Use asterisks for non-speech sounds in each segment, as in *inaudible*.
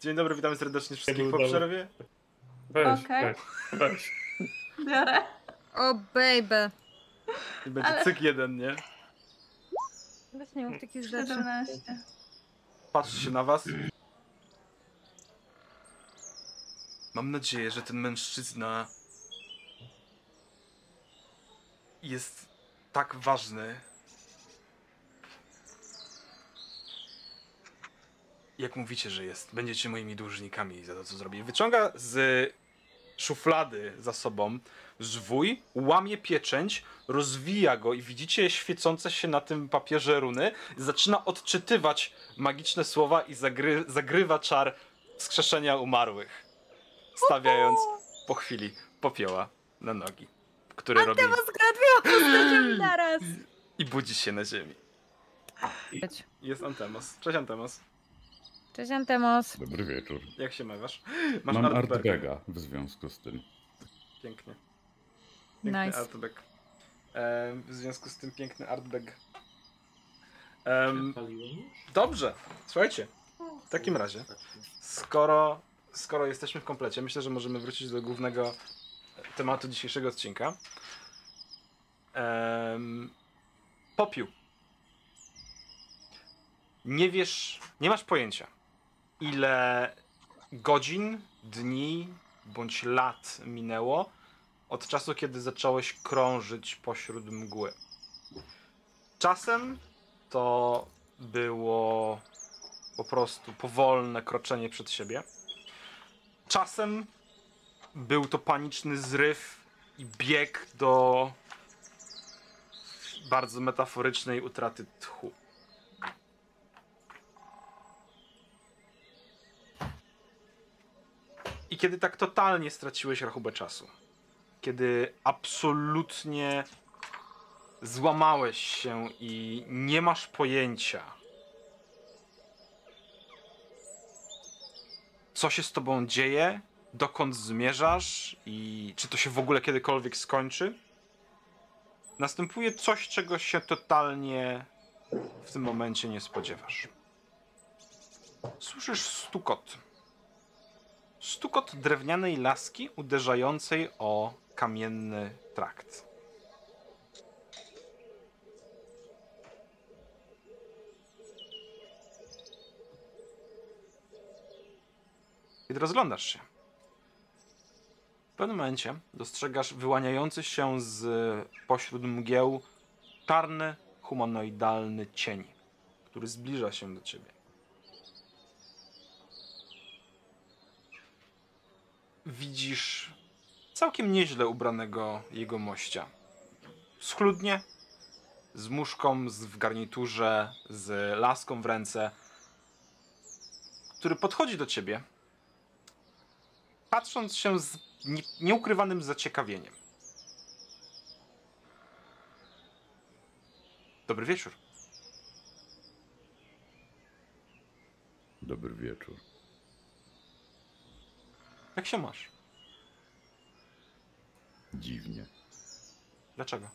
Dzień dobry, witamy serdecznie wszystkich po przerwie. Weź, Okej. weź, weź. Biorę. O, baby. I będzie Ale- cyk jeden, nie? Weź nie mów takich rzeczy. 17. Patrzy się na was. Mam nadzieję, że ten mężczyzna jest tak ważny, jak mówicie, że jest. Będziecie moimi dłużnikami za to, co zrobię. Wyciąga z szuflady za sobą zwój, łamie pieczęć, rozwija go i widzicie świecące się na tym papierze runy. Zaczyna odczytywać magiczne słowa i zagry, zagrywa czar wskrzeszenia umarłych. Stawiając po chwili popioła na nogi, który robi naraz. i budzi się na ziemi. Jest Antemos. Cześć Antemos. Cześć Antemos. Dobry wieczór. Jak się mawiasz? Masz Mam artbaga w związku z tym. Pięknie. Piękny Nice. artbag. Em, w związku z tym piękny artbag. Em, dobrze, słuchajcie. W takim razie, skoro, skoro jesteśmy w komplecie, myślę, że możemy wrócić do głównego tematu dzisiejszego odcinka. Em, popiół. Nie wiesz, nie masz pojęcia, ile godzin, dni bądź lat minęło od czasu, kiedy zacząłeś krążyć pośród mgły. Czasem to było po prostu powolne kroczenie przed siebie. Czasem był to paniczny zryw i bieg do bardzo metaforycznej utraty tchu. Kiedy tak totalnie straciłeś rachubę czasu, kiedy absolutnie złamałeś się i nie masz pojęcia, co się z tobą dzieje, dokąd zmierzasz i czy to się w ogóle kiedykolwiek skończy, następuje coś, czego się totalnie w tym momencie nie spodziewasz. Słyszysz stukot. Stukot drewnianej laski uderzającej o kamienny trakt. Kiedy rozglądasz się, w pewnym momencie dostrzegasz wyłaniający się z pośród mgieł czarny, humanoidalny cień, który zbliża się do ciebie. Widzisz całkiem nieźle ubranego jego mościa. Schludnie, z muszką z- w garniturze, z laską w ręce, który podchodzi do ciebie, patrząc się z nie, nieukrywanym zaciekawieniem. Dobry wieczór. Dobry wieczór. Jak się masz? Dziwnie. Dlaczego?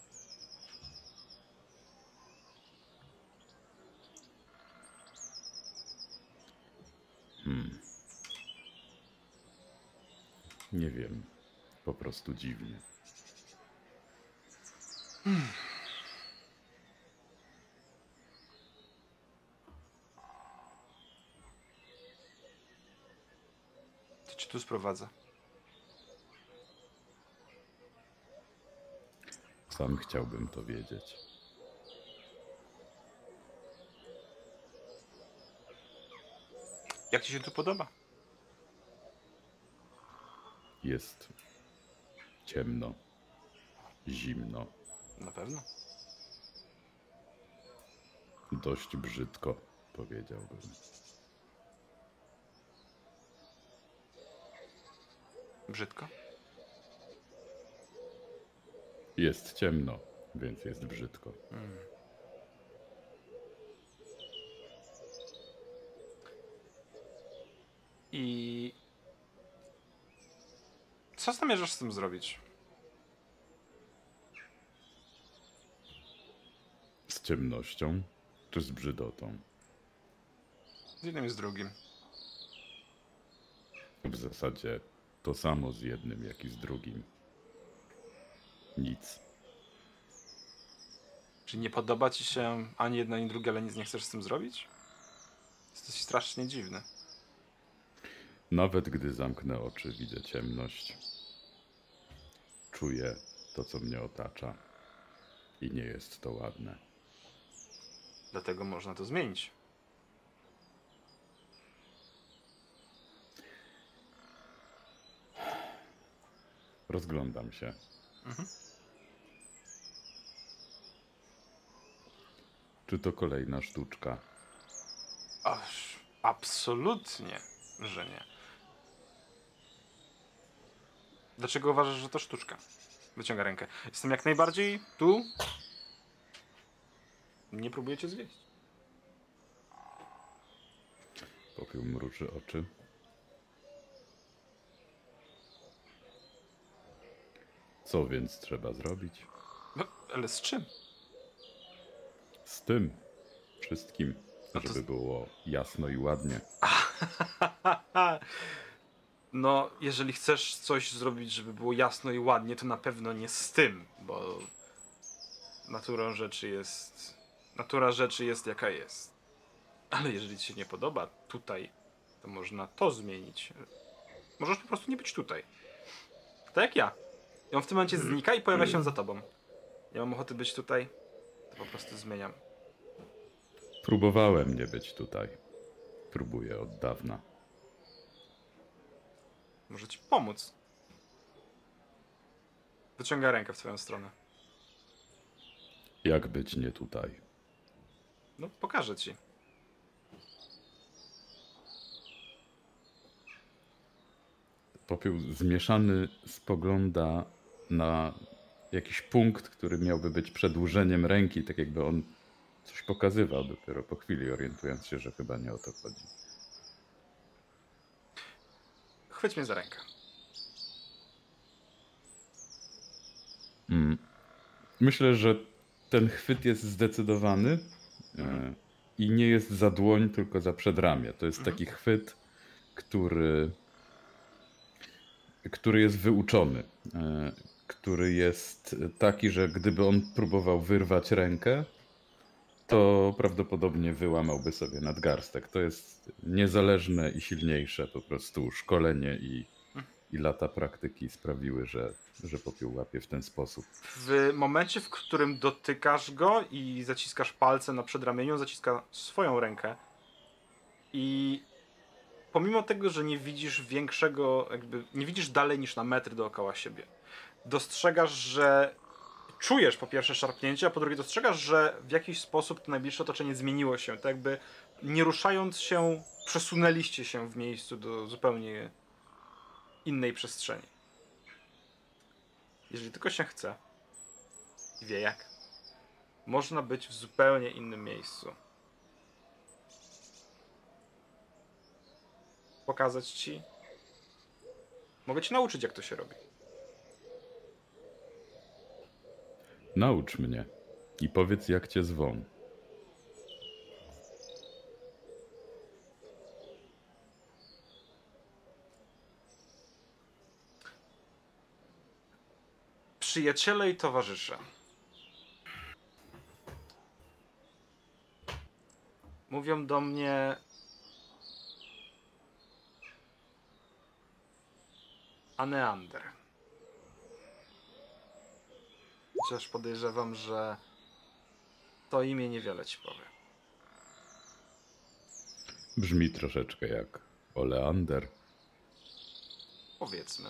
Hmm. Nie wiem. Po prostu dziwnie. Co ci tu sprowadza? Sam chciałbym to wiedzieć. Jak ci się tu podoba? Jest ciemno, zimno, Na pewno. dość brzydko, powiedziałbym. Brzydko. Jest ciemno, więc jest brzydko. I co zamierzasz z tym zrobić? Z ciemnością czy z brzydotą? Z jednym i z drugim. W zasadzie to samo z jednym, jak i z drugim. Nic. Czy nie podoba ci się ani jedno, ani drugie, ale nic nie chcesz z tym zrobić? Jesteś strasznie dziwny. Nawet gdy zamknę oczy, widzę ciemność. Czuję to, co mnie otacza. I nie jest to ładne. Dlatego można to zmienić. Rozglądam się. Mhm. Czy to kolejna sztuczka? Aż absolutnie, że nie. Dlaczego uważasz, że to sztuczka? Wyciąga rękę. Jestem jak najbardziej tu. Nie próbuję cię zwieść. Popiół mruczy oczy. Co więc trzeba zrobić? No, ale z czym? Z tym wszystkim, No to żeby było jasno i ładnie. *laughs* No, jeżeli chcesz coś zrobić, żeby było jasno i ładnie, to na pewno nie z tym, bo naturą rzeczy jest. Natura rzeczy jest jaka jest. Ale jeżeli ci się nie podoba tutaj, to można to zmienić. Możesz po prostu nie być tutaj. Tak jak ja. I on w tym momencie znika i pojawia się za tobą. Ja mam ochotę być tutaj, to po prostu zmieniam. Próbowałem nie być tutaj. Próbuję od dawna. Może ci pomóc. Wyciąga rękę w twoją stronę. Jak być nie tutaj? No, pokażę ci. Popiół zmieszany spogląda na jakiś punkt, który miałby być przedłużeniem ręki, tak jakby on coś pokazywał dopiero po chwili, orientując się, że chyba nie o to chodzi. Chwyć mnie za rękę. Mm. Myślę, że ten chwyt jest zdecydowany e, i nie jest za dłoń, tylko za przedramię. To jest Mhm. taki chwyt, który, który jest wyuczony. Który jest taki, że gdyby on próbował wyrwać rękę, to prawdopodobnie wyłamałby sobie nadgarstek. To jest niezależne i silniejsze po prostu szkolenie i, i lata praktyki sprawiły, że, że popiół łapie w ten sposób. W momencie, w którym dotykasz go i zaciskasz palce na przedramieniu, zaciska swoją rękę. I pomimo tego, że nie widzisz większego, jakby nie widzisz dalej niż na metr dookoła siebie, dostrzegasz, że czujesz po pierwsze szarpnięcie, a po drugie dostrzegasz, że w jakiś sposób to najbliższe otoczenie zmieniło się. Tak jakby nie ruszając się, przesunęliście się w miejscu do zupełnie innej przestrzeni. Jeżeli tylko się chce i wie jak, można być w zupełnie innym miejscu. Pokazać ci. Mogę ci nauczyć, jak to się robi. Naucz mnie i powiedz, jak cię zwą. Przyjaciele i towarzysze. Mówią do mnie. Aneander. Chociaż podejrzewam, że to imię niewiele ci powie. Brzmi troszeczkę jak Oleander. Powiedzmy.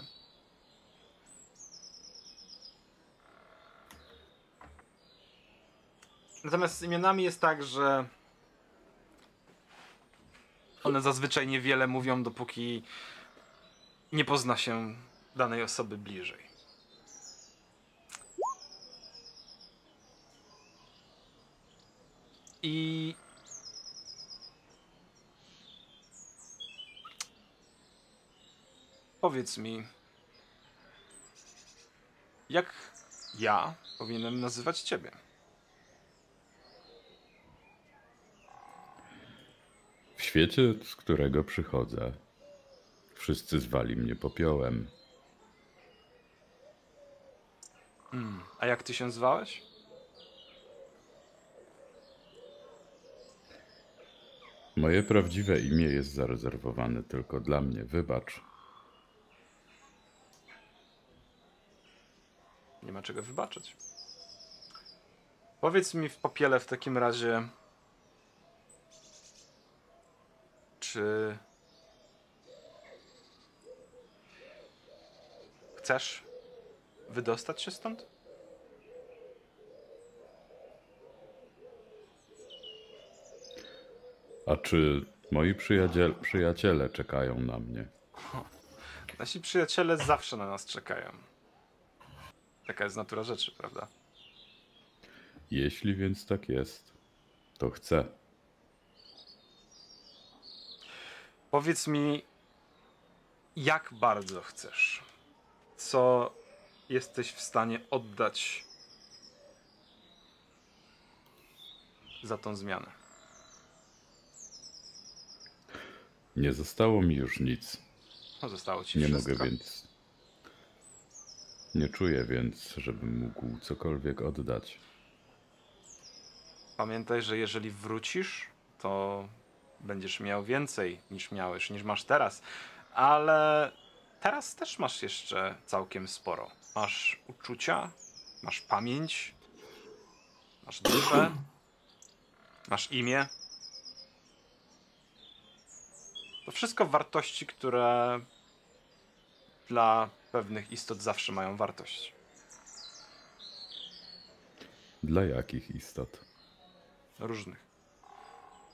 Natomiast z imionami jest tak, że one zazwyczaj niewiele mówią, dopóki nie pozna się danej osoby bliżej. I powiedz mi, jak ja powinienem nazywać ciebie? W świecie, z którego przychodzę, Wszyscy zwali mnie popiołem. Hmm. A jak ty się zwałeś? Moje prawdziwe imię jest zarezerwowane tylko dla mnie. Wybacz. Nie ma czego wybaczyć. Powiedz mi w popiele w takim razie, czy chcesz wydostać się stąd? A czy moi przyjaciele, przyjaciele czekają na mnie? Nasi przyjaciele zawsze na nas czekają. Taka jest natura rzeczy, prawda? Jeśli więc tak jest, to chcę. Powiedz mi, jak bardzo chcesz? Co jesteś w stanie oddać za tą zmianę? Nie zostało mi już nic. No, zostało ci Nie wszystko. mogę więc. Nie czuję więc, żebym mógł cokolwiek oddać. Pamiętaj, że jeżeli wrócisz, to będziesz miał więcej niż miałeś, niż masz teraz. Ale teraz też masz jeszcze całkiem sporo. Masz uczucia, masz pamięć, masz duszę, masz imię. To wszystko wartości, które dla pewnych istot zawsze mają wartość. Dla jakich istot? różnych.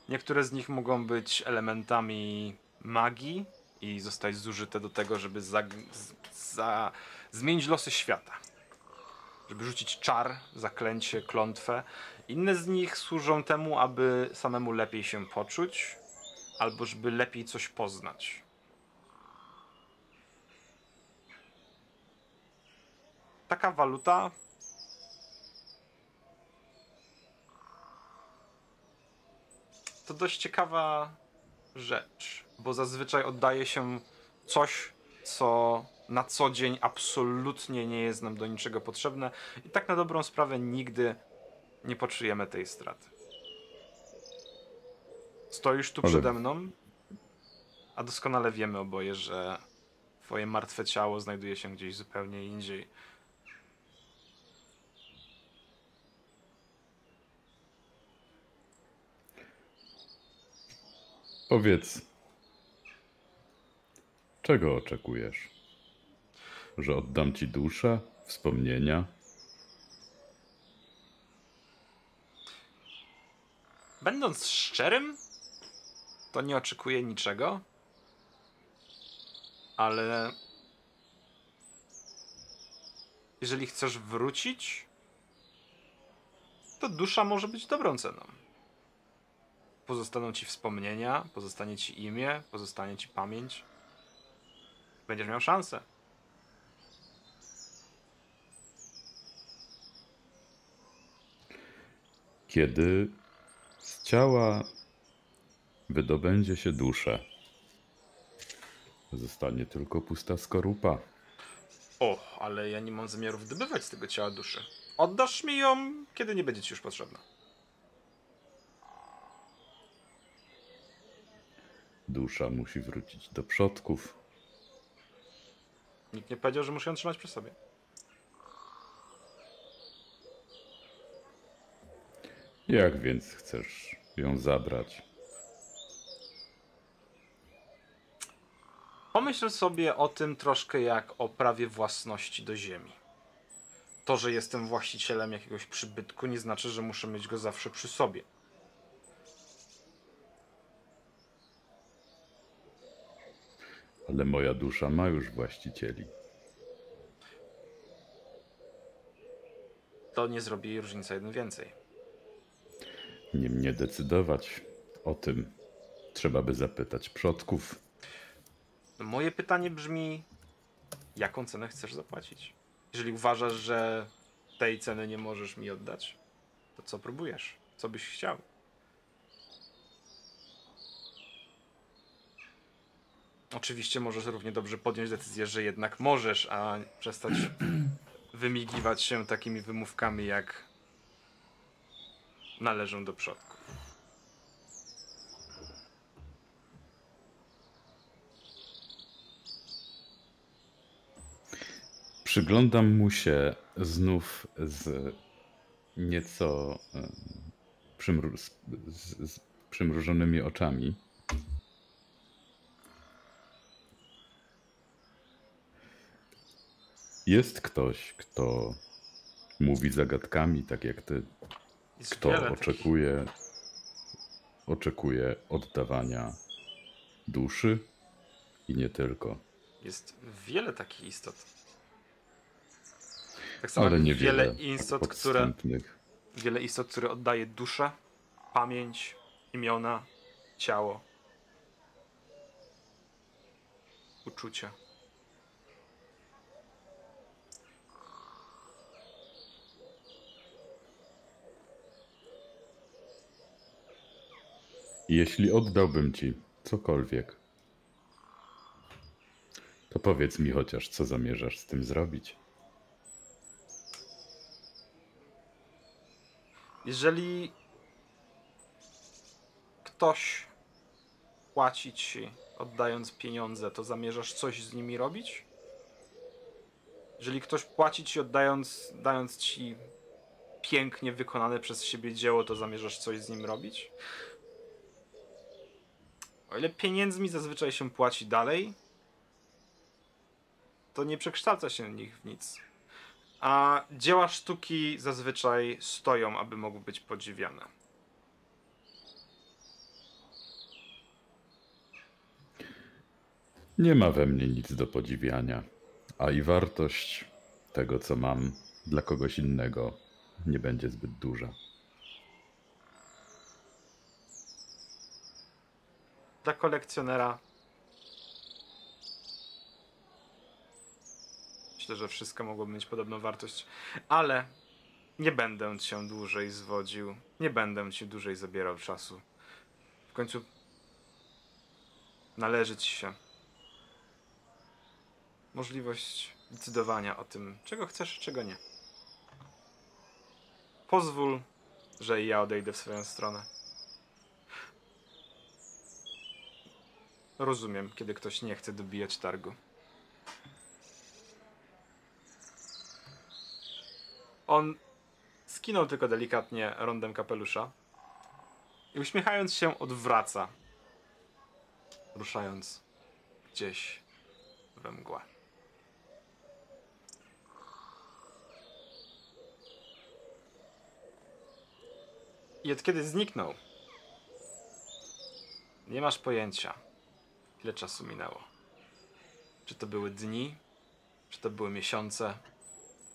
Niektóre z nich mogą być elementami magii i zostać zużyte do tego, żeby za, za, zmienić losy świata. Żeby rzucić czar, zaklęcie, klątwę. Inne z nich służą temu, aby samemu lepiej się poczuć, albo żeby lepiej coś poznać. Taka waluta to dość ciekawa rzecz, bo zazwyczaj oddaje się coś, co na co dzień absolutnie nie jest nam do niczego potrzebne i tak na dobrą sprawę nigdy nie poczujemy tej straty. Stoisz tu przede mną, a doskonale wiemy oboje, że twoje martwe ciało znajduje się gdzieś zupełnie indziej. Powiedz, czego oczekujesz? Że oddam ci duszę, wspomnienia? Będąc szczerym, to nie oczekuję niczego, ale jeżeli chcesz wrócić, to dusza może być dobrą ceną. Pozostaną ci wspomnienia, pozostanie ci imię, pozostanie ci pamięć. Będziesz miał szansę. Kiedy z ciała wydobędzie się dusza, zostanie tylko pusta skorupa. O, ale ja nie mam zamiaru wydobywać z tego ciała duszy. Oddasz mi ją, kiedy nie będzie ci już potrzebna. Dusza musi wrócić do przodków. Nikt nie powiedział, że muszę ją trzymać przy sobie. Jak więc chcesz ją zabrać? Pomyśl sobie o tym troszkę jak o prawie własności do ziemi. To, że jestem właścicielem jakiegoś przybytku, nie znaczy, że muszę mieć go zawsze przy sobie. Ale moja dusza ma już właścicieli. To nie zrobi jej różnica jeden więcej. Nie mnie decydować o tym. Trzeba by zapytać przodków. Moje pytanie brzmi: jaką cenę chcesz zapłacić? Jeżeli uważasz, że tej ceny nie możesz mi oddać, to co próbujesz? Co byś chciał? Oczywiście możesz równie dobrze podjąć decyzję, że jednak możesz, a przestać *clears throat* wymigiwać się takimi wymówkami, jak należą do przodków. Przyglądam mu się znów z nieco przymru- z, z, z przymrużonymi oczami. Jest ktoś, kto mówi zagadkami, tak jak ty, Jest kto oczekuje, oczekuje oddawania duszy i nie tylko. Jest wiele takich istot. Tak samo niewiele wiele istot, które, wiele istot, które oddaje duszę, pamięć, imiona, ciało, uczucia. Jeśli oddałbym ci cokolwiek, to powiedz mi chociaż, co zamierzasz z tym zrobić. Jeżeli ktoś płaci ci oddając pieniądze, to zamierzasz coś z nimi robić? Jeżeli ktoś płaci ci oddając dając ci pięknie wykonane przez siebie dzieło, to zamierzasz coś z nim robić? O ile pieniędzmi zazwyczaj się płaci dalej, to nie przekształca się nich w nic. A dzieła sztuki zazwyczaj stoją, aby mogły być podziwiane. Nie ma we mnie nic do podziwiania, a i wartość tego, co mam dla kogoś innego, nie będzie zbyt duża. Dla kolekcjonera myślę, że wszystko mogłoby mieć podobną wartość, ale nie będę cię dłużej zwodził, nie będę ci dłużej zabierał czasu. W końcu należy ci się możliwość decydowania o tym, czego chcesz, czego nie. Pozwól, że i ja odejdę w swoją stronę. Rozumiem, kiedy ktoś nie chce dobijać targu. On skinął tylko delikatnie rondem kapelusza i uśmiechając się odwraca, ruszając gdzieś we mgłę. I od kiedy zniknął, nie masz pojęcia, ile czasu minęło. Czy to były dni, czy to były miesiące,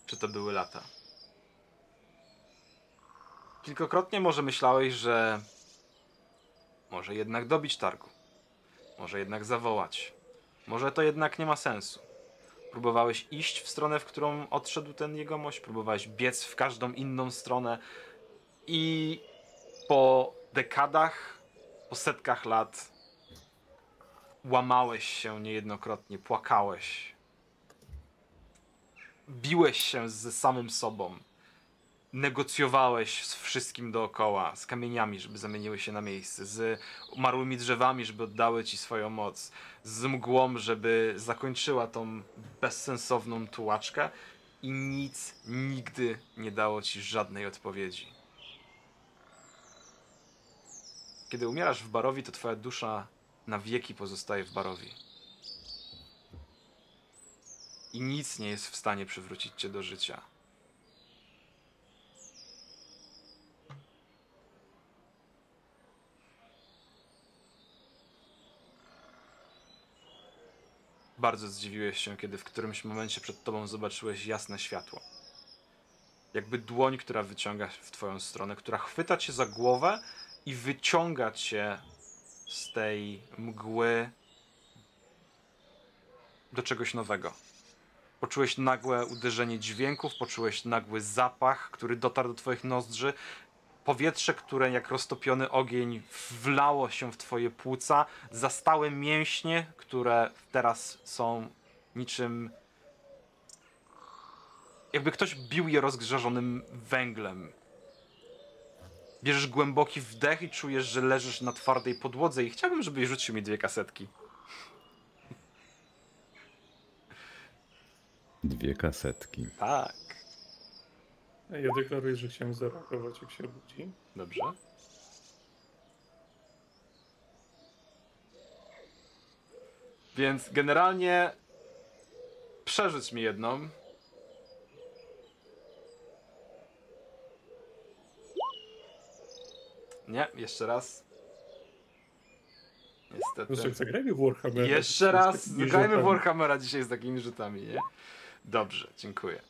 czy to były lata. Kilkokrotnie może myślałeś, że może jednak dobić targu, może jednak zawołać, może to jednak nie ma sensu. Próbowałeś iść w stronę, w którą odszedł ten jegomość, próbowałeś biec w każdą inną stronę i po dekadach, po setkach lat łamałeś się niejednokrotnie, płakałeś. Biłeś się ze samym sobą. Negocjowałeś z wszystkim dookoła, z kamieniami, żeby zamieniły się na miejsce, z umarłymi drzewami, żeby oddały ci swoją moc, z mgłą, żeby zakończyła tą bezsensowną tułaczkę i nic nigdy nie dało ci żadnej odpowiedzi. Kiedy umierasz w barowi, to twoja dusza na wieki pozostaje w barowi. I nic nie jest w stanie przywrócić cię do życia. Bardzo zdziwiłeś się, kiedy w którymś momencie przed tobą zobaczyłeś jasne światło. Jakby dłoń, która wyciąga w twoją stronę, która chwyta cię za głowę i wyciąga cię z tej mgły do czegoś nowego. Poczułeś nagłe uderzenie dźwięków, poczułeś nagły zapach, który dotarł do twoich nozdrzy powietrze, które jak roztopiony ogień wlało się w twoje płuca, zastałe mięśnie, które teraz są niczym jakby ktoś bił je rozgrzażonym węglem. Bierzesz głęboki wdech i czujesz, że leżysz na twardej podłodze i chciałbym, żebyś rzucił mi dwie kasetki. Dwie kasetki. Tak. Ja deklaruję, że chciałem zareagować, jak się obudzi. Dobrze. Więc generalnie przerzuć mi jedną. Nie, jeszcze raz. Zresztą Niestety. zagrajmy w Warhammera. Jeszcze raz, takimi grajmy w. Warhammera dzisiaj z takimi rzutami, nie? Dobrze, dziękuję.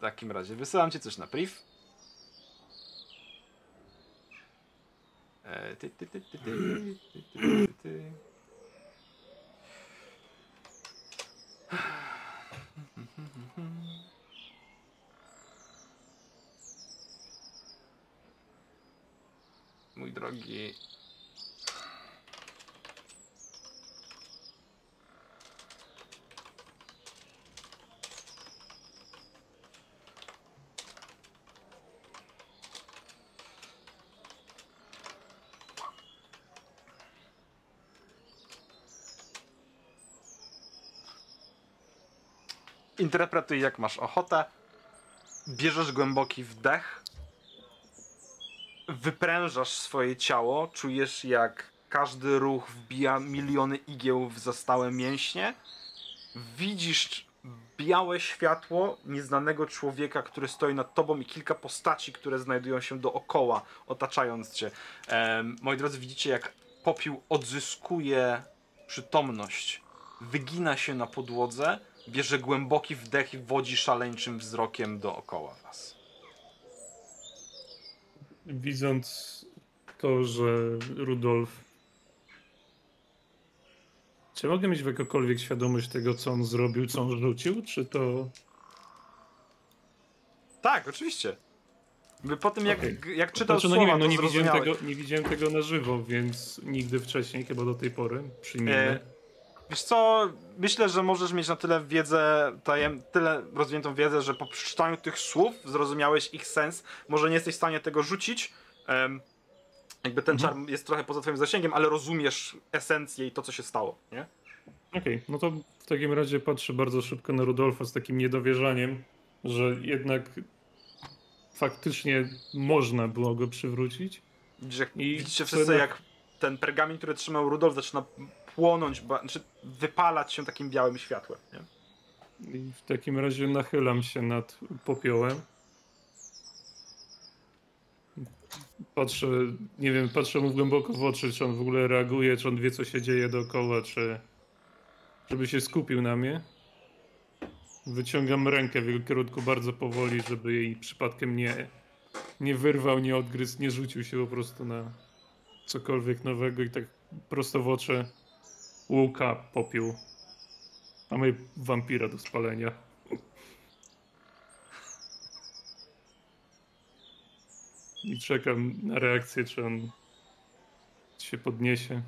Takim razie wysyłam ci coś na priv. Mój drogi Interpretuj jak masz ochotę. Bierzesz głęboki wdech. Wyprężasz swoje ciało. Czujesz jak każdy ruch wbija miliony igieł w zastałe mięśnie. Widzisz białe światło nieznanego człowieka, który stoi nad tobą i kilka postaci, które znajdują się dookoła, otaczając cię. Em, moi drodzy, widzicie jak popiół odzyskuje przytomność. Wygina się na podłodze, bierze głęboki wdech i wodzi szaleńczym wzrokiem dookoła was. Widząc to, że Rudolf. Czy mogę mieć jakakolwiek świadomość tego, co on zrobił, co on rzucił? Czy to. Tak, oczywiście. Po tym jak, Okej. jak czytał Znaczy, no słowa, nie no nie widziałem, tego, nie widziałem tego na żywo, więc nigdy wcześniej, chyba do tej pory, przyjmijmy. E, Wiesz co, myślę, że możesz mieć na tyle wiedzę, tajem, tyle rozwiniętą wiedzę, że po przeczytaniu tych słów zrozumiałeś ich sens. Może nie jesteś w stanie tego rzucić. em, jakby ten Mhm. czar jest trochę poza twoim zasięgiem, ale rozumiesz esencję i to, co się stało, nie? Okej, no to w takim razie patrzę bardzo szybko na Rudolfa z takim niedowierzaniem, że jednak faktycznie można było go przywrócić. Widzisz, jak, I widzicie wszyscy, jak ten pergamin, który trzymał Rudolf, zaczyna płonąć, ba, znaczy wypalać się takim białym światłem, nie? I w takim razie nachylam się nad popiołem. Patrzę, nie wiem, patrzę mu głęboko w oczy, czy on w ogóle reaguje, czy on wie, co się dzieje dookoła, czy żeby się skupił na mnie. Wyciągam rękę w jego kierunku bardzo powoli, żeby jej przypadkiem nie, nie wyrwał, nie odgryzł, nie rzucił się po prostu na cokolwiek nowego i tak prosto w oczy łuka popiół. Mamy wampira do spalenia. I czekam na reakcję, czy on się podniesie.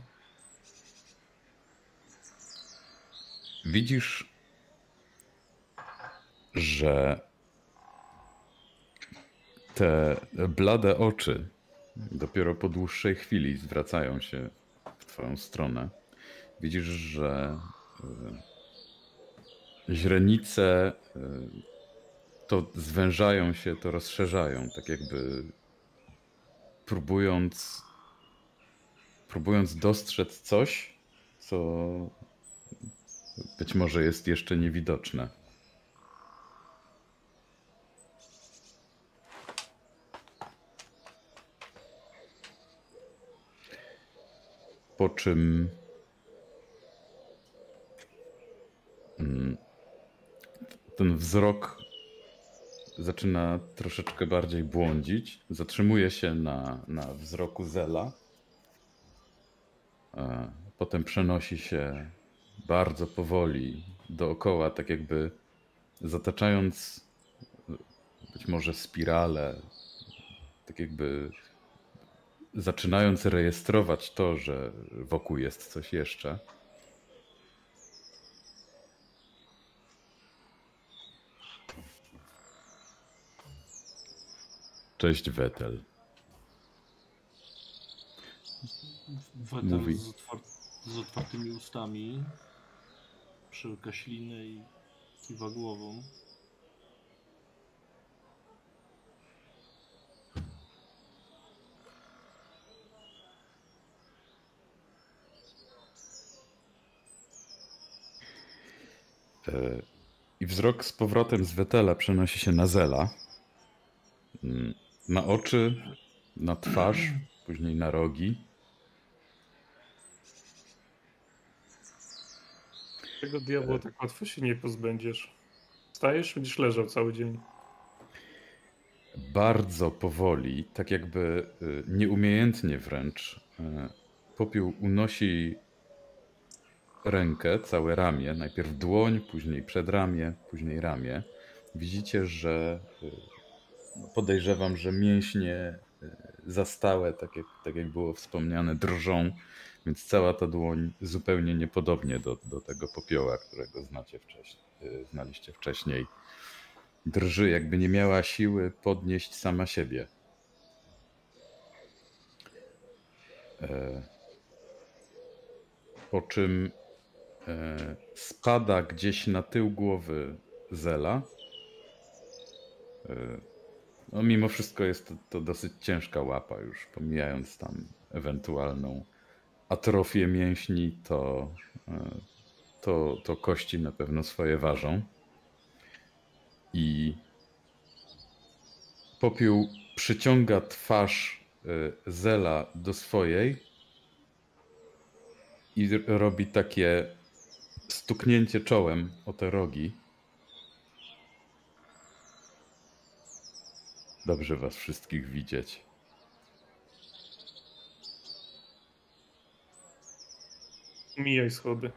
Widzisz, że te blade oczy dopiero po dłuższej chwili zwracają się w twoją stronę. Widzisz, że y, źrenice y, to zwężają się, to rozszerzają, tak jakby próbując próbując dostrzec coś, co być może jest jeszcze niewidoczne. Po czym ten wzrok zaczyna troszeczkę bardziej błądzić. Zatrzymuje się na, na wzroku Zela. E, Potem przenosi się bardzo powoli dookoła, tak jakby zataczając być może spirale, tak jakby zaczynając rejestrować to, że wokół jest coś jeszcze. Cześć Wetel. Wetel Mówi. z, otwar z otwartymi ustami, przełyka ślinę i kiwa głową. E, I wzrok z powrotem z Wetela przenosi się na Zela. Na oczy, na twarz, później na rogi. Tego diabła tak łatwo się nie pozbędziesz. Stajesz, będziesz leżał cały dzień. Bardzo powoli, tak jakby y, nieumiejętnie wręcz, y, popiół unosi rękę, całe ramię, najpierw dłoń, później przedramię, później ramię. Widzicie, że y, podejrzewam, że mięśnie y, zastałe, tak jak, tak jak było wspomniane, drżą, więc cała ta dłoń zupełnie niepodobnie do, do tego popioła, którego znacie wcześniej, y, znaliście wcześniej. Drży, jakby nie miała siły podnieść sama siebie. E, Po czym e, spada gdzieś na tył głowy Zela. No, mimo wszystko jest to, to dosyć ciężka łapa, już pomijając tam ewentualną atrofię mięśni, to, e, to, to kości na pewno swoje ważą. I popiół przyciąga twarz e, Zela do swojej i robi takie stuknięcie czołem o te rogi. Dobrze was wszystkich widzieć. Mijaj schody.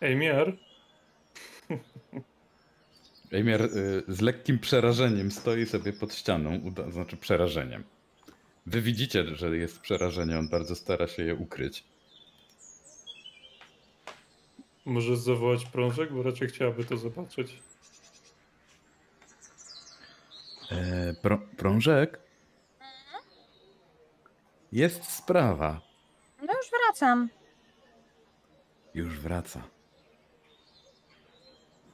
Ej, miar. *laughs* Ejmier y, z lekkim przerażeniem stoi sobie pod ścianą, uda- znaczy przerażeniem. Wy widzicie, że jest przerażenie, on bardzo stara się je ukryć. Możesz zawołać prążek, bo raczej chciałaby to zobaczyć. E, prą- prążek? Jest sprawa. No już wracam. Już wraca.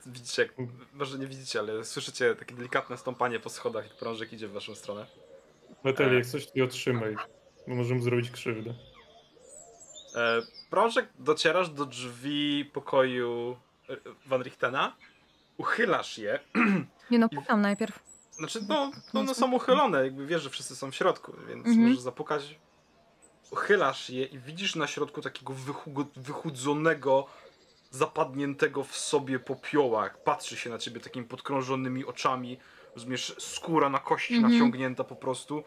Widzicie, jak, może nie widzicie, ale słyszycie takie delikatne stąpanie po schodach, jak prążek idzie w waszą stronę. Metal, jak coś nie otrzymaj, bo możemy zrobić krzywdę. E, prążek, docierasz do drzwi pokoju e, Van Richtena, uchylasz je, *clears throat* Nie no, pukam najpierw. znaczy no, no one są uchylone, jakby wiesz, że wszyscy są w środku, więc Mhm. możesz zapukać. Uchylasz je i widzisz na środku takiego wychu- wychudzonego, zapadniętego w sobie popioła, jak patrzy się na ciebie takimi podkrążonymi oczami, rozumiesz, skóra na kości Mhm. naciągnięta po prostu.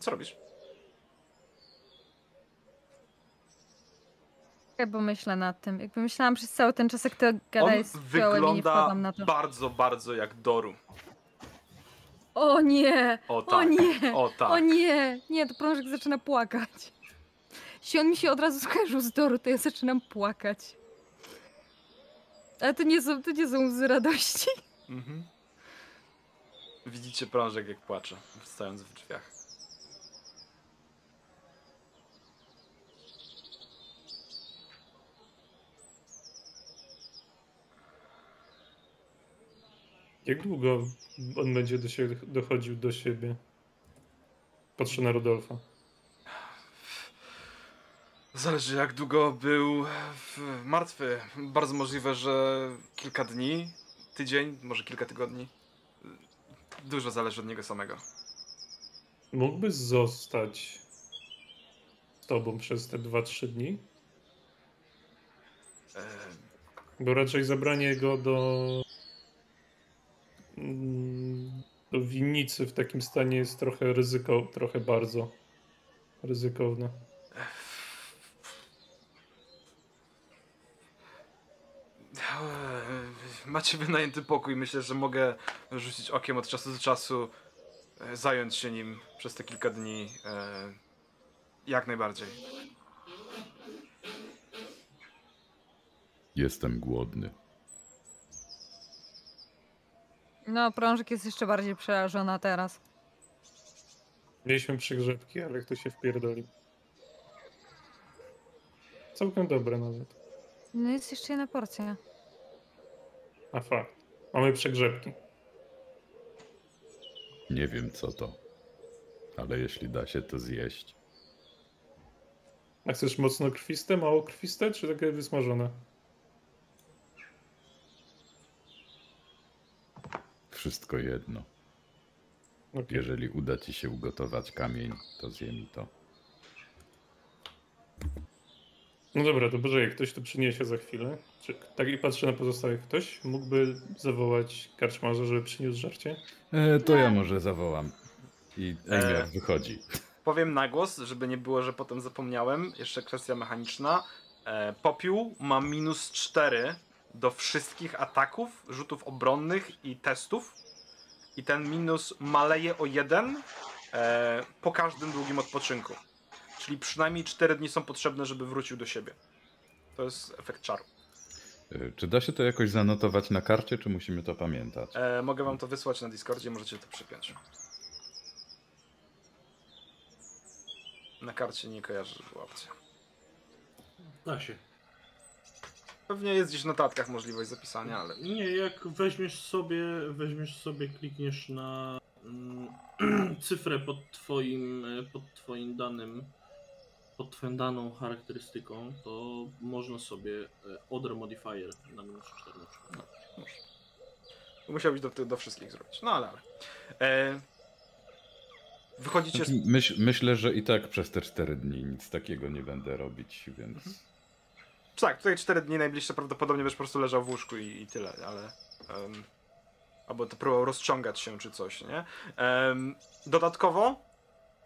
Co robisz? Bo myślę nad tym. Jakby myślałam przez cały ten czas, jak to gadaj z piołem i nie na to. bardzo, bardzo jak Doru. O nie! O O tak. nie! O tak. O nie! Nie, to prążek zaczyna płakać. Jeśli on mi się od razu skojarzył z Doru, to ja zaczynam płakać. Ale to nie są, to nie są łzy radości. Mhm. Widzicie prążek jak płacze, stojąc w drzwiach. Jak długo on będzie do siebie, dochodził do siebie? Patrzę na Rodolfa. Zależy jak długo był martwy. Bardzo możliwe, że kilka dni, tydzień, może kilka tygodni. Dużo zależy od niego samego. Mógłby zostać z tobą przez te 2-3 dni? E, Bo raczej zabranie go do. mm, do winnicy w takim stanie jest trochę ryzyko, trochę bardzo ryzykowne. Macie wynajęty pokój, myślę, że mogę rzucić okiem od czasu do czasu, e, zająć się nim przez te kilka dni. e, Jak najbardziej. Jestem głodny. No, prążek jest jeszcze bardziej przerażona teraz. Mieliśmy przygrzebki, ale kto się wpierdoli. Całkiem dobre nawet. No jest jeszcze jedna porcja. A fakt. Mamy przegrzebki. Nie wiem co to. Ale jeśli da się to zjeść. A chcesz mocno krwiste, mało krwiste, czy takie wysmażone? Wszystko jedno. Okej. Jeżeli uda ci się ugotować kamień, to zjem to. No dobra, to Boże, jak ktoś to przyniesie za chwilę. Czy, tak i patrzę na pozostałych. Ktoś mógłby zawołać karczmarza, żeby przyniósł żarcie? E, to ja może zawołam. I Emiar E. wychodzi. Powiem na głos, żeby nie było, że potem zapomniałem. Jeszcze kwestia mechaniczna. E, Popiół ma minus 4 do wszystkich ataków, rzutów obronnych i testów. I ten minus maleje o 1 e, po każdym długim odpoczynku. Czyli przynajmniej 4 dni są potrzebne, żeby wrócił do siebie. To jest efekt czaru. E, Czy da się to jakoś zanotować na karcie, czy musimy to pamiętać? E, mogę wam to wysłać na Discordzie, możecie to przypiąć. Na karcie nie kojarzę, że była opcja. Da się. Pewnie jest gdzieś w notatkach możliwość zapisania, ale Nie, jak weźmiesz sobie, weźmiesz sobie, klikniesz na mm, *clears throat* cyfrę pod twoim, e, pod twoim danym, pod twoją daną charakterystyką, to można sobie e, Other Modifier na minus 4 na przykład. musiałbyś do, do wszystkich zrobić. No ale. ale. E, wychodzicie. Z... Myśl, myślę, że i tak przez te 4 dni nic takiego nie będę robić, więc. Tak, tutaj 4 dni najbliższe prawdopodobnie będziesz po prostu leżał w łóżku i, i tyle, ale. em, albo to próbował rozciągać się czy coś, nie? Em, dodatkowo,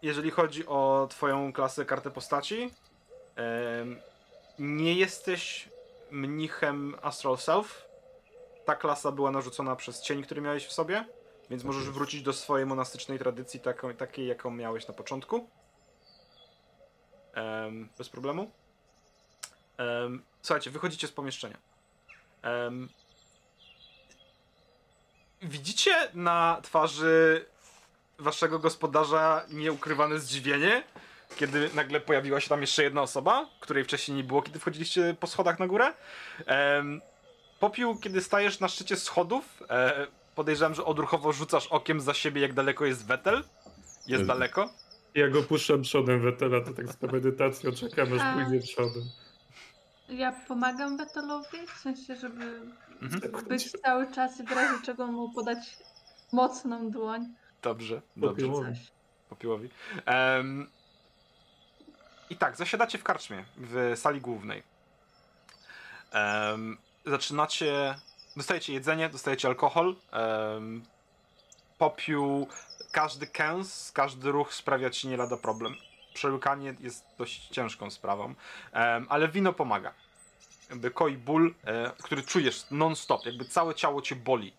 jeżeli chodzi o Twoją klasę kartę postaci, em, nie jesteś mnichem Astral Self. Ta klasa była narzucona przez cień, który miałeś w sobie, więc możesz jest. wrócić do swojej monastycznej tradycji, taką, takiej, jaką miałeś na początku. Em, bez problemu. Em, słuchajcie, wychodzicie z pomieszczenia. Em, widzicie na twarzy waszego gospodarza nieukrywane zdziwienie, kiedy nagle pojawiła się tam jeszcze jedna osoba, której wcześniej nie było, kiedy wchodziliście po schodach na górę. Em, popiół, kiedy stajesz na szczycie schodów, e, podejrzewam, że odruchowo rzucasz okiem za siebie, jak daleko jest Wetel. Jest daleko. Ja go puszczam przodem Wetela, to tak z tą medytacją czekam, aż pójdzie przodem. Ja pomagam Betelowi, w sensie, żeby Mhm. być cały czas i w razie czego mu podać mocną dłoń. Dobrze, dobrze. Popiołowi. Coś. Popiołowi. Em, I tak, zasiadacie w karczmie, w sali głównej. Em, zaczynacie. Dostajecie jedzenie, dostajecie alkohol. em, popiół. Każdy kęs, każdy ruch sprawia ci nie lada problem. Przełykanie jest dość ciężką sprawą, ale wino pomaga. Jakby koi ból, e, który czujesz non-stop, jakby całe ciało cię boli.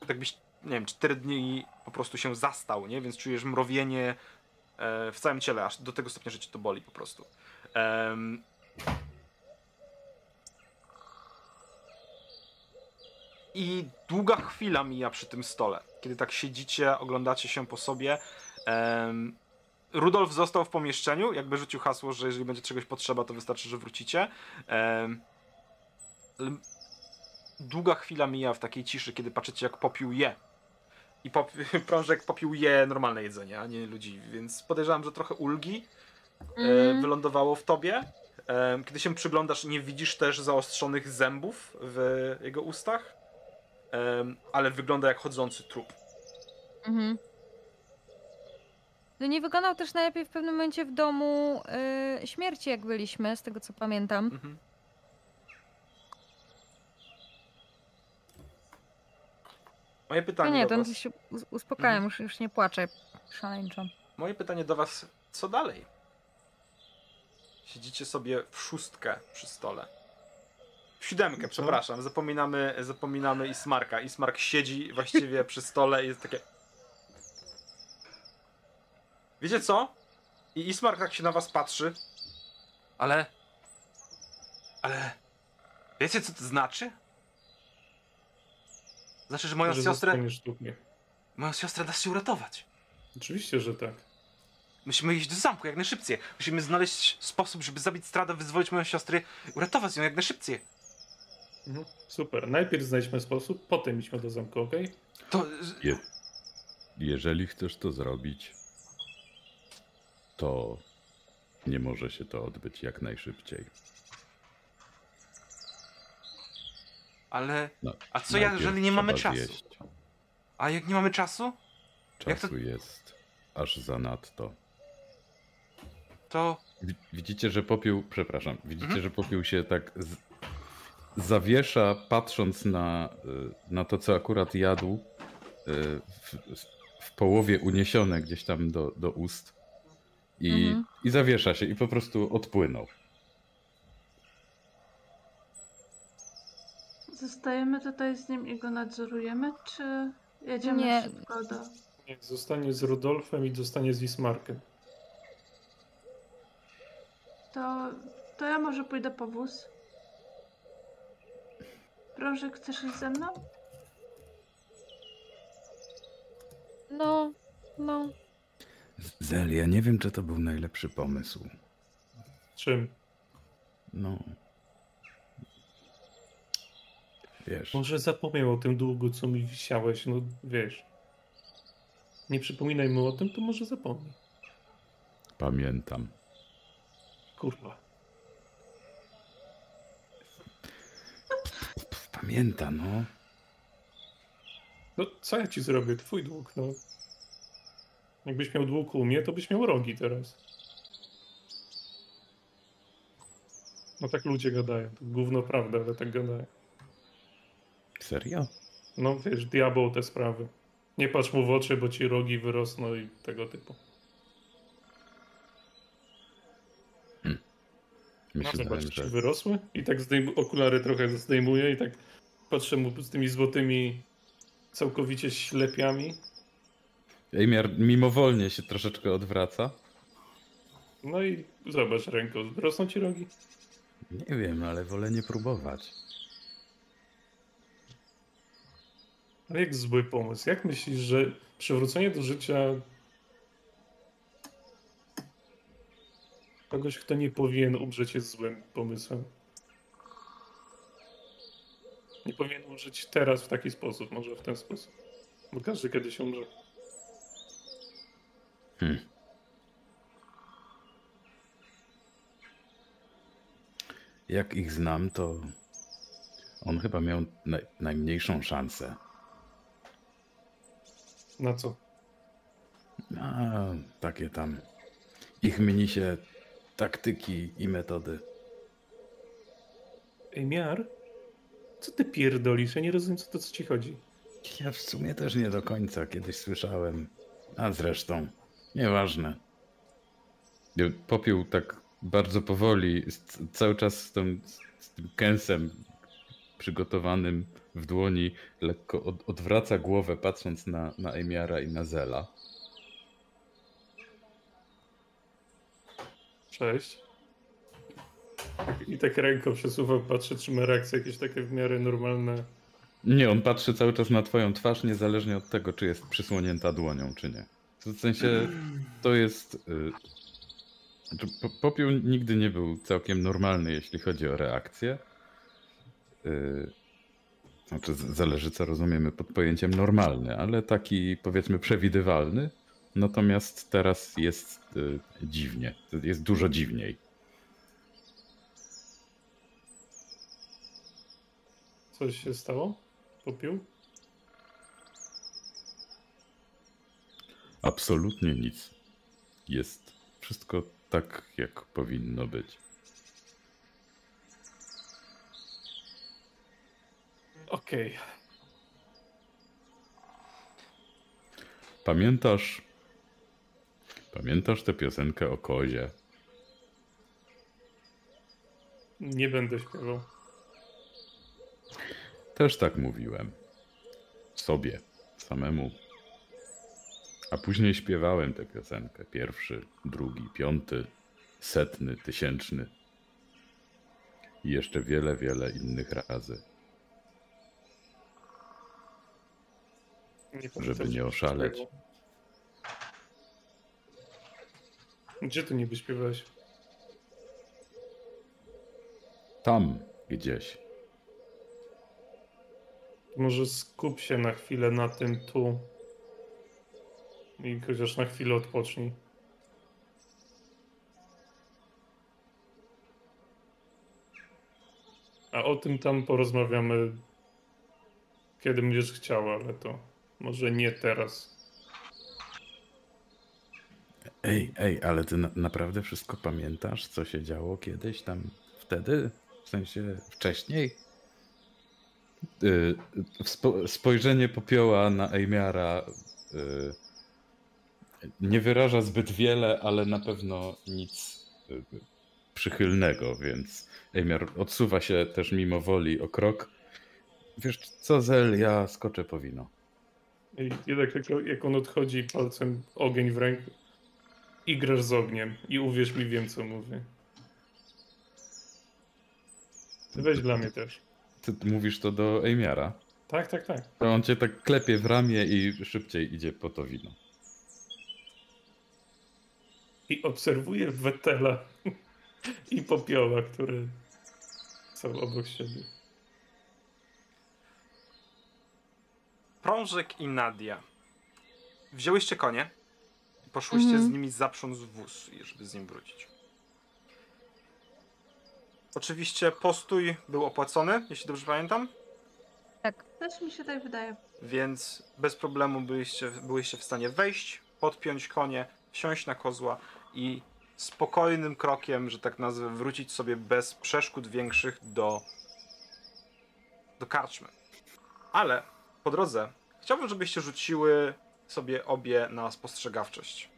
Tak jakbyś nie wiem, 4 dni po prostu się zastał, nie? Więc czujesz mrowienie e, w całym ciele, aż do tego stopnia, że ci to boli po prostu. I długa chwila mija przy tym stole, kiedy tak siedzicie, oglądacie się po sobie. Em, Rudolf został w pomieszczeniu, jakby rzucił hasło, że jeżeli będzie czegoś potrzeba, to wystarczy, że wrócicie. Długa chwila mija w takiej ciszy, kiedy patrzycie, jak popiół je. I pop, *laughs* prążek popiół je normalne jedzenie, a nie ludzi, więc podejrzewam, że trochę ulgi Mm. wylądowało w tobie. Kiedy się przyglądasz, nie widzisz też zaostrzonych zębów w jego ustach, ale wygląda jak chodzący trup. Mhm. No nie wyglądał też najlepiej w pewnym momencie w domu y, śmierci, jak byliśmy, z tego co pamiętam. Mhm. Moje No pytanie nie, do to was, się us- uspokajam, Mhm. już, już nie płaczę szaleńczo. moje pytanie do was, co dalej? Siedzicie sobie w szóstkę przy stole. W siódemkę, przepraszam, zapominamy, zapominamy Ismarka. Ismark siedzi właściwie przy stole i jest takie... Wiecie co? I Ismark tak się na was patrzy. Ale... Ale... Wiecie co to znaczy? Znaczy, że moją że siostrę... Moją siostrę da się uratować. Oczywiście, że tak. Musimy iść do zamku jak najszybciej. Musimy znaleźć sposób, żeby zabić Strada, wyzwolić moją siostrę, uratować ją jak najszybciej. Mhm. Super. Najpierw znajdźmy sposób, potem idźmy do zamku, okej? To... Je, jeżeli chcesz to zrobić, to nie może się to odbyć jak najszybciej. Ale... No, A co ja, najpierw jeżeli nie mamy czasu? zjeść. A jak nie mamy czasu? Jak to- Czasu jest aż zanadto. To... Wi- Widzicie, że popiół, przepraszam, widzicie, Mhm. że popiół się tak z, zawiesza, patrząc na, y, na to, co akurat jadł, y, w, w połowie uniesione gdzieś tam do, do ust. I, Mhm. I zawiesza się i po prostu odpłynął. Zostajemy tutaj z nim i go nadzorujemy, czy jedziemy Nie. szybko do... Nie, zostanie z Rudolfem i zostanie z Ismarkiem. To, to ja może pójdę po wóz. Proszę, chcesz iść ze mną? No, no. Zelia, nie wiem, czy to był najlepszy pomysł. Czym? No. Wiesz, Może zapomniał o tym długu, co mi wisiałeś, no wiesz. Nie przypominaj mu o tym, to może zapomnij. pamiętam. Kurwa. Pamięta, no. No, co ja ci zrobię? Twój dług, no. Jakbyś miał dług u mnie, to byś miał rogi teraz. No tak ludzie gadają. To gówno prawda, ale tak gadają. Serio? No wiesz, diabeł te sprawy. Nie patrz mu w oczy, bo ci rogi wyrosną i tego typu. No Myślałem, zobacz, czy wyrosły? I tak zdejm- okulary trochę zdejmuję i tak patrzę mu z tymi złotymi całkowicie ślepiami. Ejmiar mimowolnie się troszeczkę odwraca. No i zobacz ręką, rosną ci rogi? Nie wiem, ale wolę nie próbować. Ale jak zły pomysł. Jak myślisz, że przywrócenie do życia kogoś, kto nie powinien umrzeć, jest złym pomysłem? Nie powinien umrzeć teraz w taki sposób, może w ten sposób. Bo każdy kiedyś umrze. Hmm. Jak ich znam, to on chyba miał naj, najmniejszą szansę. Na co? A, takie tam ich mnisie taktyki i metody. Ej, miar? Co ty pierdolisz? Ja nie rozumiem, co to co ci chodzi. Ja w sumie też nie do końca kiedyś słyszałem. A zresztą, nieważne. Popiół tak bardzo powoli, cały czas z tym, z tym kęsem przygotowanym w dłoni, lekko od, odwraca głowę, patrząc na, na Emiara i na Zela. Cześć. I tak ręką przesuwa, patrzy, czy ma reakcje jakieś takie w miarę normalne. Nie, on patrzy cały czas na twoją twarz, niezależnie od tego, czy jest przysłonięta dłonią, czy nie. W sensie to jest. y, po- Popiół nigdy nie był całkiem normalny, jeśli chodzi o reakcję. Y, Znaczy, zależy, co rozumiemy pod pojęciem normalny, ale taki powiedzmy przewidywalny. Natomiast teraz jest y, dziwnie. Jest dużo dziwniej. Coś się stało? Popiół? Absolutnie nic. Jest wszystko tak, jak powinno być. Okej. Pamiętasz. Pamiętasz tę piosenkę o kozie? Nie będę śpiewał. Też tak mówiłem. Sobie, samemu. A później śpiewałem tę piosenkę. Pierwszy, drugi, piąty, setny, tysięczny. I jeszcze wiele, wiele innych razy. Nie Żeby nie oszaleć. śpiewał. Gdzie ty niby śpiewałeś? Tam gdzieś. Może skup się na chwilę na tym tu. I chociaż na chwilę odpocznij. A o tym tam porozmawiamy, kiedy będziesz chciał, ale to może nie teraz. Ej, ej, ale ty na, naprawdę wszystko pamiętasz, co się działo kiedyś tam wtedy? W sensie wcześniej? Y, spo, spojrzenie popioła na Ejmiara y, nie wyraża zbyt wiele, ale na pewno nic y, przychylnego, więc Ejmiar odsuwa się też mimo woli o krok. Wiesz co, Zel, ja skoczę po wino. I jednak jak, jak on odchodzi palcem ogień w ręku i grasz z ogniem. I uwierz mi, wiem co mówię. Ty weź dla mnie też. Ty mówisz to do Ejmiara? Tak, tak, tak. To on cię tak klepie w ramię i szybciej idzie po to wino. I obserwuję Wetela i popioła, które są obok siebie. Prążek i Nadia. Wzięłyście konie i poszłyście Mhm. z nimi zaprząc wóz, żeby z nim wrócić. Oczywiście postój był opłacony, jeśli dobrze pamiętam, Też mi się tak wydaje. więc bez problemu byliście, byłyście w stanie wejść, podpiąć konie, wsiąść na kozła i spokojnym krokiem, że tak nazwę, wrócić sobie bez przeszkód większych do, do karczmy. Ale po drodze chciałbym, żebyście rzuciły sobie obie na spostrzegawczość.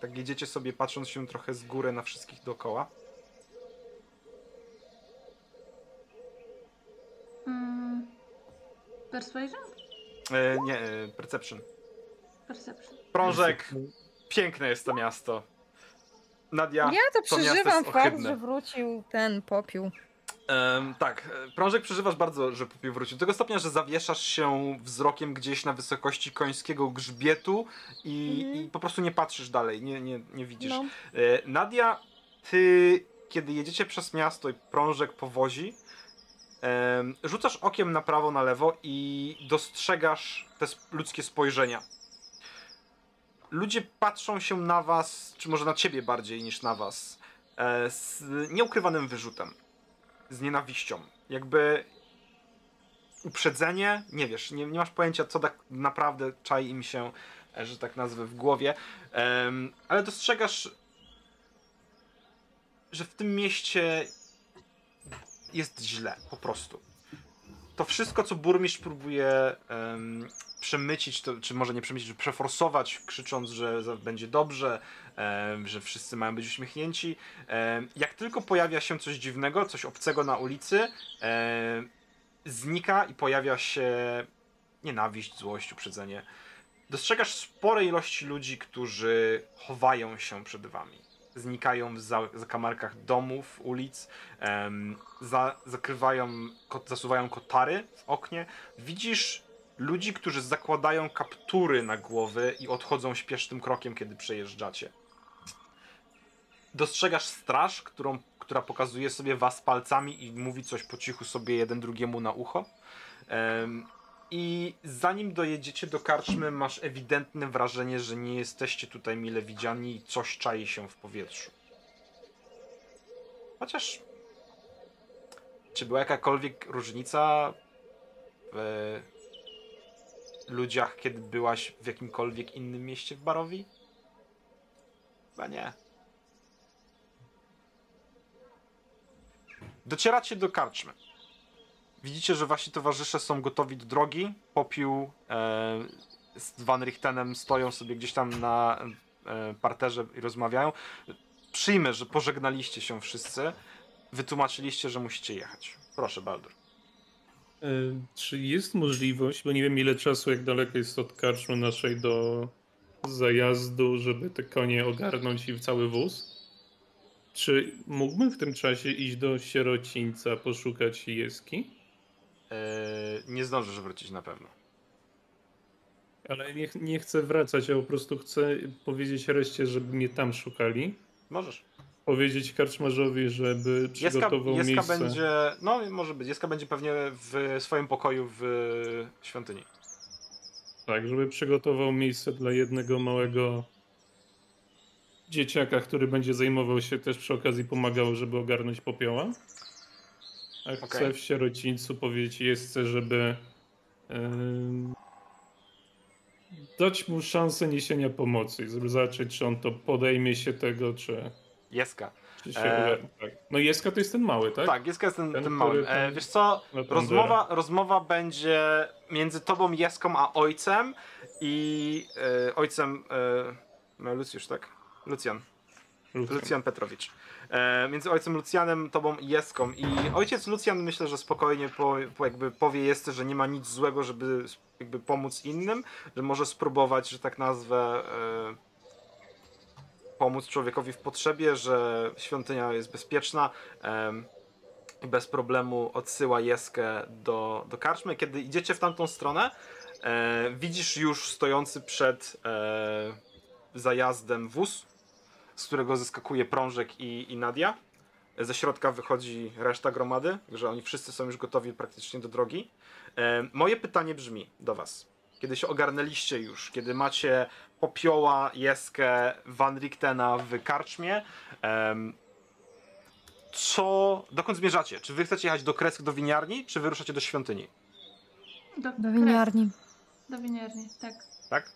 Tak jedziecie sobie patrząc się trochę z góry na wszystkich dookoła. Mm. Persuasion? E, nie, e, perception. Perception. Prążek, piękne jest to miasto. Nadia, Ja to przeżywam fakt, że wrócił ten popiół. Em, tak, e, Prążek przeżywasz bardzo, że popiół wrócił. Do tego stopnia, że zawieszasz się wzrokiem gdzieś na wysokości końskiego grzbietu i, Mhm. i po prostu nie patrzysz dalej, nie, nie, nie widzisz. No. E, Nadia, ty, kiedy jedziecie przez miasto i Prążek powozi, em, rzucasz okiem na prawo, na lewo i dostrzegasz te ludzkie spojrzenia. Ludzie patrzą się na was, czy może na ciebie bardziej niż na was, e, z nieukrywanym wyrzutem z nienawiścią. Jakby uprzedzenie, nie wiesz, nie, nie masz pojęcia, co tak naprawdę czai im się, e, że tak nazwę, w głowie, ale dostrzegasz, że w tym mieście jest źle, po prostu. To wszystko, co burmistrz próbuje przemycić, to, czy może nie przemycić, przeforsować, krzycząc, że będzie dobrze, em, że wszyscy mają być uśmiechnięci, Em, Jak tylko pojawia się coś dziwnego, coś obcego na ulicy, em, znika i pojawia się nienawiść, złość, uprzedzenie. Dostrzegasz spore ilości ludzi, którzy chowają się przed wami. Znikają w za- zakamarkach domów, ulic, za, zakrywają, ko, zasuwają kotary w oknie. Widzisz ludzi, którzy zakładają kaptury na głowy i odchodzą śpiesznym krokiem, kiedy przejeżdżacie dostrzegasz straż, którą, która pokazuje sobie was palcami i mówi coś po cichu sobie jeden drugiemu na ucho. Em, I zanim dojedziecie do karczmy, masz ewidentne wrażenie, że nie jesteście tutaj mile widziani i coś czai się w powietrzu. Chociaż. Czy była jakakolwiek różnica w ludziach, kiedy byłaś w jakimkolwiek innym mieście w Barowi? Chyba nie. Docieracie do karczmy. Widzicie, że wasi towarzysze są gotowi do drogi. Popiół e, z Van Richtenem stoją sobie gdzieś tam na e, parterze i rozmawiają. Przyjmę, że pożegnaliście się wszyscy. Wytłumaczyliście, że musicie jechać. Proszę, Baldur. E, Czy jest możliwość, bo nie wiem ile czasu, jak daleko jest od karczmy naszej do zajazdu, żeby te konie ogarnąć i cały wóz? Czy mógłbym w tym czasie iść do sierocińca, poszukać jeski? E, nie zdążysz wrócić na pewno. Ale nie, nie chcę wracać, ja po prostu chcę powiedzieć reszcie, żeby mnie tam szukali. Możesz. Powiedzieć karczmarzowi, żeby Jeska, przygotował Jeska miejsce. będzie. No, może być. Jeska będzie pewnie w swoim pokoju w świątyni. Tak, żeby przygotował miejsce dla jednego małego dzieciaka, który będzie zajmował się też przy okazji pomagał, żeby ogarnąć popioła. A chcę Okej. w sierocińcu powiedzieć Jesce, żeby em, dać mu szansę niesienia pomocy i żeby zobaczyć, czy on to podejmie się tego, czy, Jeska. E. Tak. No Jeska to jest ten mały, tak? Tak, Jeska jest ten, Ten, małym. tam- E, wiesz co? Rozmowa, rozmowa będzie między tobą, Jeską, a ojcem i e, ojcem. E, no, Lucjusz, tak? Lucjan. Lucjan. Lucjan Petrowicz. E, między ojcem Lucjanem, tobą i Jeską. I ojciec Lucjan myślę, że spokojnie po, po jakby powie Jesce, że nie ma nic złego, żeby jakby pomóc innym, że może spróbować, że tak nazwę, e, pomóc człowiekowi w potrzebie, że świątynia jest bezpieczna. i bez problemu odsyła Jeskę do, do karczmy. Kiedy idziecie w tamtą stronę, e, widzisz już stojący przed e, zajazdem wóz, z którego zyskakuje prążek i, i Nadia. Ze środka wychodzi reszta gromady, że oni wszyscy są już gotowi praktycznie do drogi. E, moje pytanie brzmi do was. Kiedy się ogarnęliście już, kiedy macie popioła, Jeskę, Van Richtena w karczmie, co, dokąd zmierzacie? Czy wy chcecie jechać do Kresk, do winiarni, czy wyruszacie do świątyni? Do, Do winiarni. Do winiarni, tak. Tak?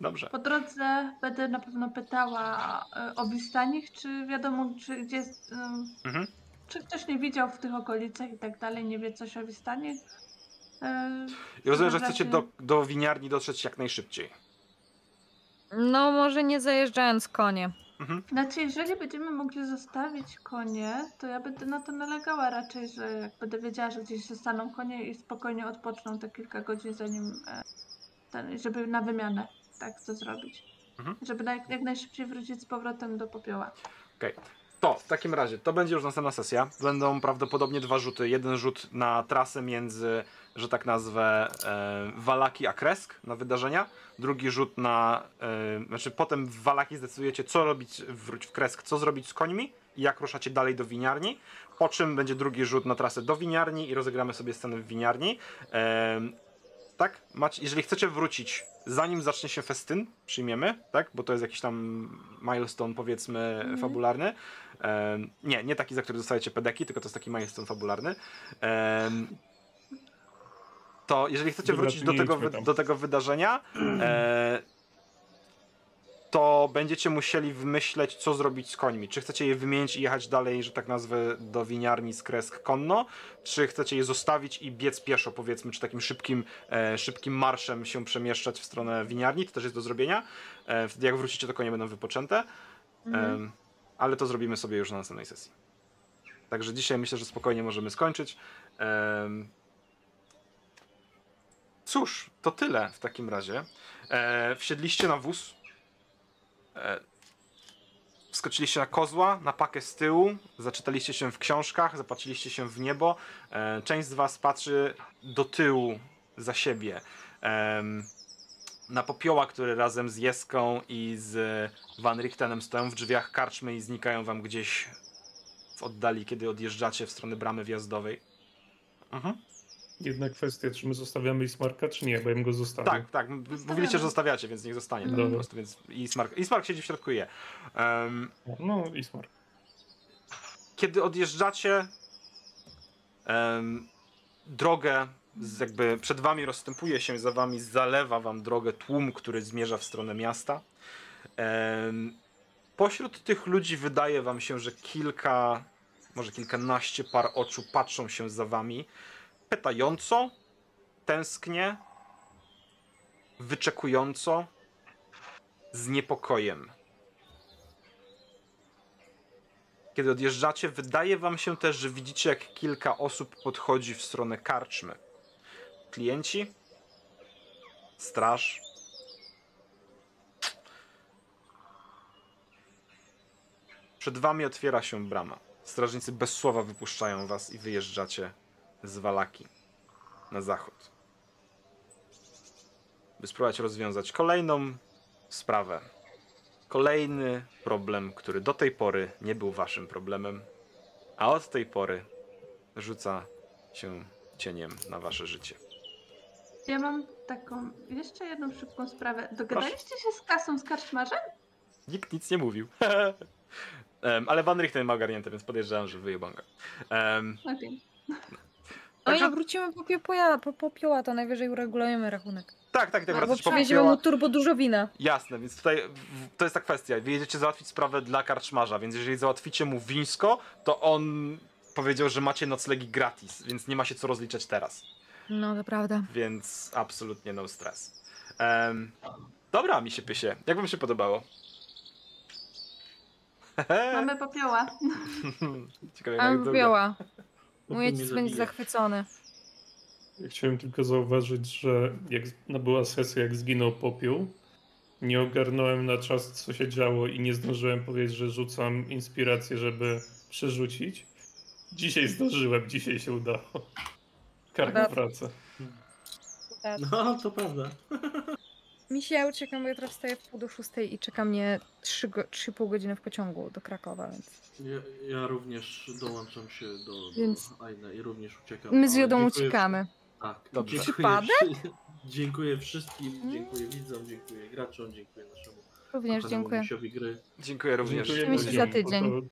Dobrze. Po drodze będę na pewno pytała e, o Wistanich, czy wiadomo, czy gdzie jest, Mhm. czy ktoś nie widział w tych okolicach i tak dalej, nie wie coś o Wistanich. E, I rozumiem, że chcecie do, do winiarni dotrzeć jak najszybciej. No, może nie zajeżdżając konie. Mhm. Znaczy, jeżeli będziemy mogli zostawić konie, to ja będę na to nalegała raczej, że jak będę wiedziała, że gdzieś zostaną konie i spokojnie odpoczną te kilka godzin, zanim e, ten, żeby na wymianę tak to zrobić. Mhm. Żeby na, jak najszybciej wrócić z powrotem do popioła. Okej. To w takim razie, to będzie już następna sesja. Będą prawdopodobnie dwa rzuty. Jeden rzut na trasę między, że tak nazwę, e, Walaki a Kresk na wydarzenia. Drugi rzut na. E, znaczy, potem w Walaki zdecydujecie, co robić wróć w Kresk, co zrobić z końmi i jak ruszacie dalej do winiarni. Po czym będzie drugi rzut na trasę do winiarni i rozegramy sobie scenę w winiarni. E, tak? Macie, jeżeli chcecie wrócić, zanim zacznie się festyn, przyjmiemy, tak? Bo to jest jakiś tam milestone, powiedzmy, Mhm. fabularny. Nie, nie taki, za który dostajecie pedeki, tylko to jest taki milestone fabularny. To jeżeli chcecie Dobra, wrócić do tego, do tego wydarzenia, e, to będziecie musieli wymyśleć, co zrobić z końmi. Czy chcecie je wymienić i jechać dalej, że tak nazwę, do winiarni z Kresk konno, czy chcecie je zostawić i biec pieszo, powiedzmy, czy takim szybkim, e, szybkim marszem się przemieszczać w stronę winiarni, to też jest do zrobienia. E, wtedy jak wrócicie, to konie będą wypoczęte. Em, ale to zrobimy sobie już na następnej sesji. Także dzisiaj myślę, że spokojnie możemy skończyć. Cóż, to tyle w takim razie. E, wsiedliście na wóz. E, wskoczyliście na kozła, na pakę z tyłu, zaczytaliście się w książkach, zapatrzyliście się w niebo. E, część z was patrzy do tyłu za siebie. Na popioła, który razem z Jeską i z Van Richtenem stoją w drzwiach karczmy i znikają wam gdzieś w oddali, kiedy odjeżdżacie w stronę bramy wjazdowej. Mhm. Jedna kwestia, czy my zostawiamy Ismarka, czy nie, bo ja bym go zostawił. Tak, tak. Mówiliście, że zostawiacie, więc niech zostanie tam po prostu. Więc Ismark, Ismark siedzi w środku i je. Em, No, Ismark. kiedy odjeżdżacie, em, drogę jakby przed wami rozstępuje się, za wami zalewa wam drogę tłum, który zmierza w stronę miasta. Pośród tych ludzi wydaje wam się, że kilka, może kilkanaście par oczu patrzą się za wami pytająco, tęsknie wyczekująco, z niepokojem. Kiedy odjeżdżacie, wydaje wam się też, że widzicie, jak kilka osób podchodzi w stronę karczmy. Klienci, straż. Przed wami otwiera się brama. Strażnicy bez słowa wypuszczają was i wyjeżdżacie z Walaki na zachód. By spróbować rozwiązać kolejną sprawę. Kolejny problem, który do tej pory nie był waszym problemem, a od tej pory rzuca się cieniem na wasze życie. Ja mam taką, jeszcze jedną szybką sprawę. Dogadaliście się z kasą z karczmarzem? Nikt nic nie mówił. *laughs* Em, ale Van Richten ma ogarnięte, więc podejrzewam, że go. Um, Okej. No Także- i wrócimy po popioła, po popioła, to najwyżej uregulujemy rachunek. tak, tak, tak. Albo przywieziemy mu turbo dużo wina. Jasne, więc tutaj w- to jest ta kwestia. Wy jedziecie załatwić sprawę dla karczmarza, więc jeżeli załatwicie mu wińsko, to on powiedział, że macie noclegi gratis, więc nie ma się co rozliczać teraz. No, to prawda. Więc absolutnie no stres. Em, dobra, mi się pysie. Jak wam się podobało? *laughs* Mamy popioła. Ciekawe, długo. popioła. Mój ojciec będzie zachwycony. Ja chciałem tylko zauważyć, że jak no była sesja, jak zginął popiół, nie ogarnąłem na czas, co się działo i nie zdążyłem powiedzieć, że rzucam inspirację, żeby przerzucić. Dzisiaj zdążyłem, dzisiaj się udało. Karma praca. No, to prawda. Mi się ja uciekam, bo jutro wstaję w pół do szóstej i czeka mnie 3 go, 3,5 godziny w pociągu do Krakowa, więc Ja, ja również dołączam się do, do Więc- Aina i również uciekam. my z ale Jodą dziękuję- uciekamy. Tak, Dobrze. dziękuję, Przypadek? *laughs* dziękuję wszystkim, dziękuję widzom, dziękuję graczom, dziękuję naszemu Również dziękuję. misiowi gry. Dziękuję również. Dziękujemy Widzimy się za tydzień.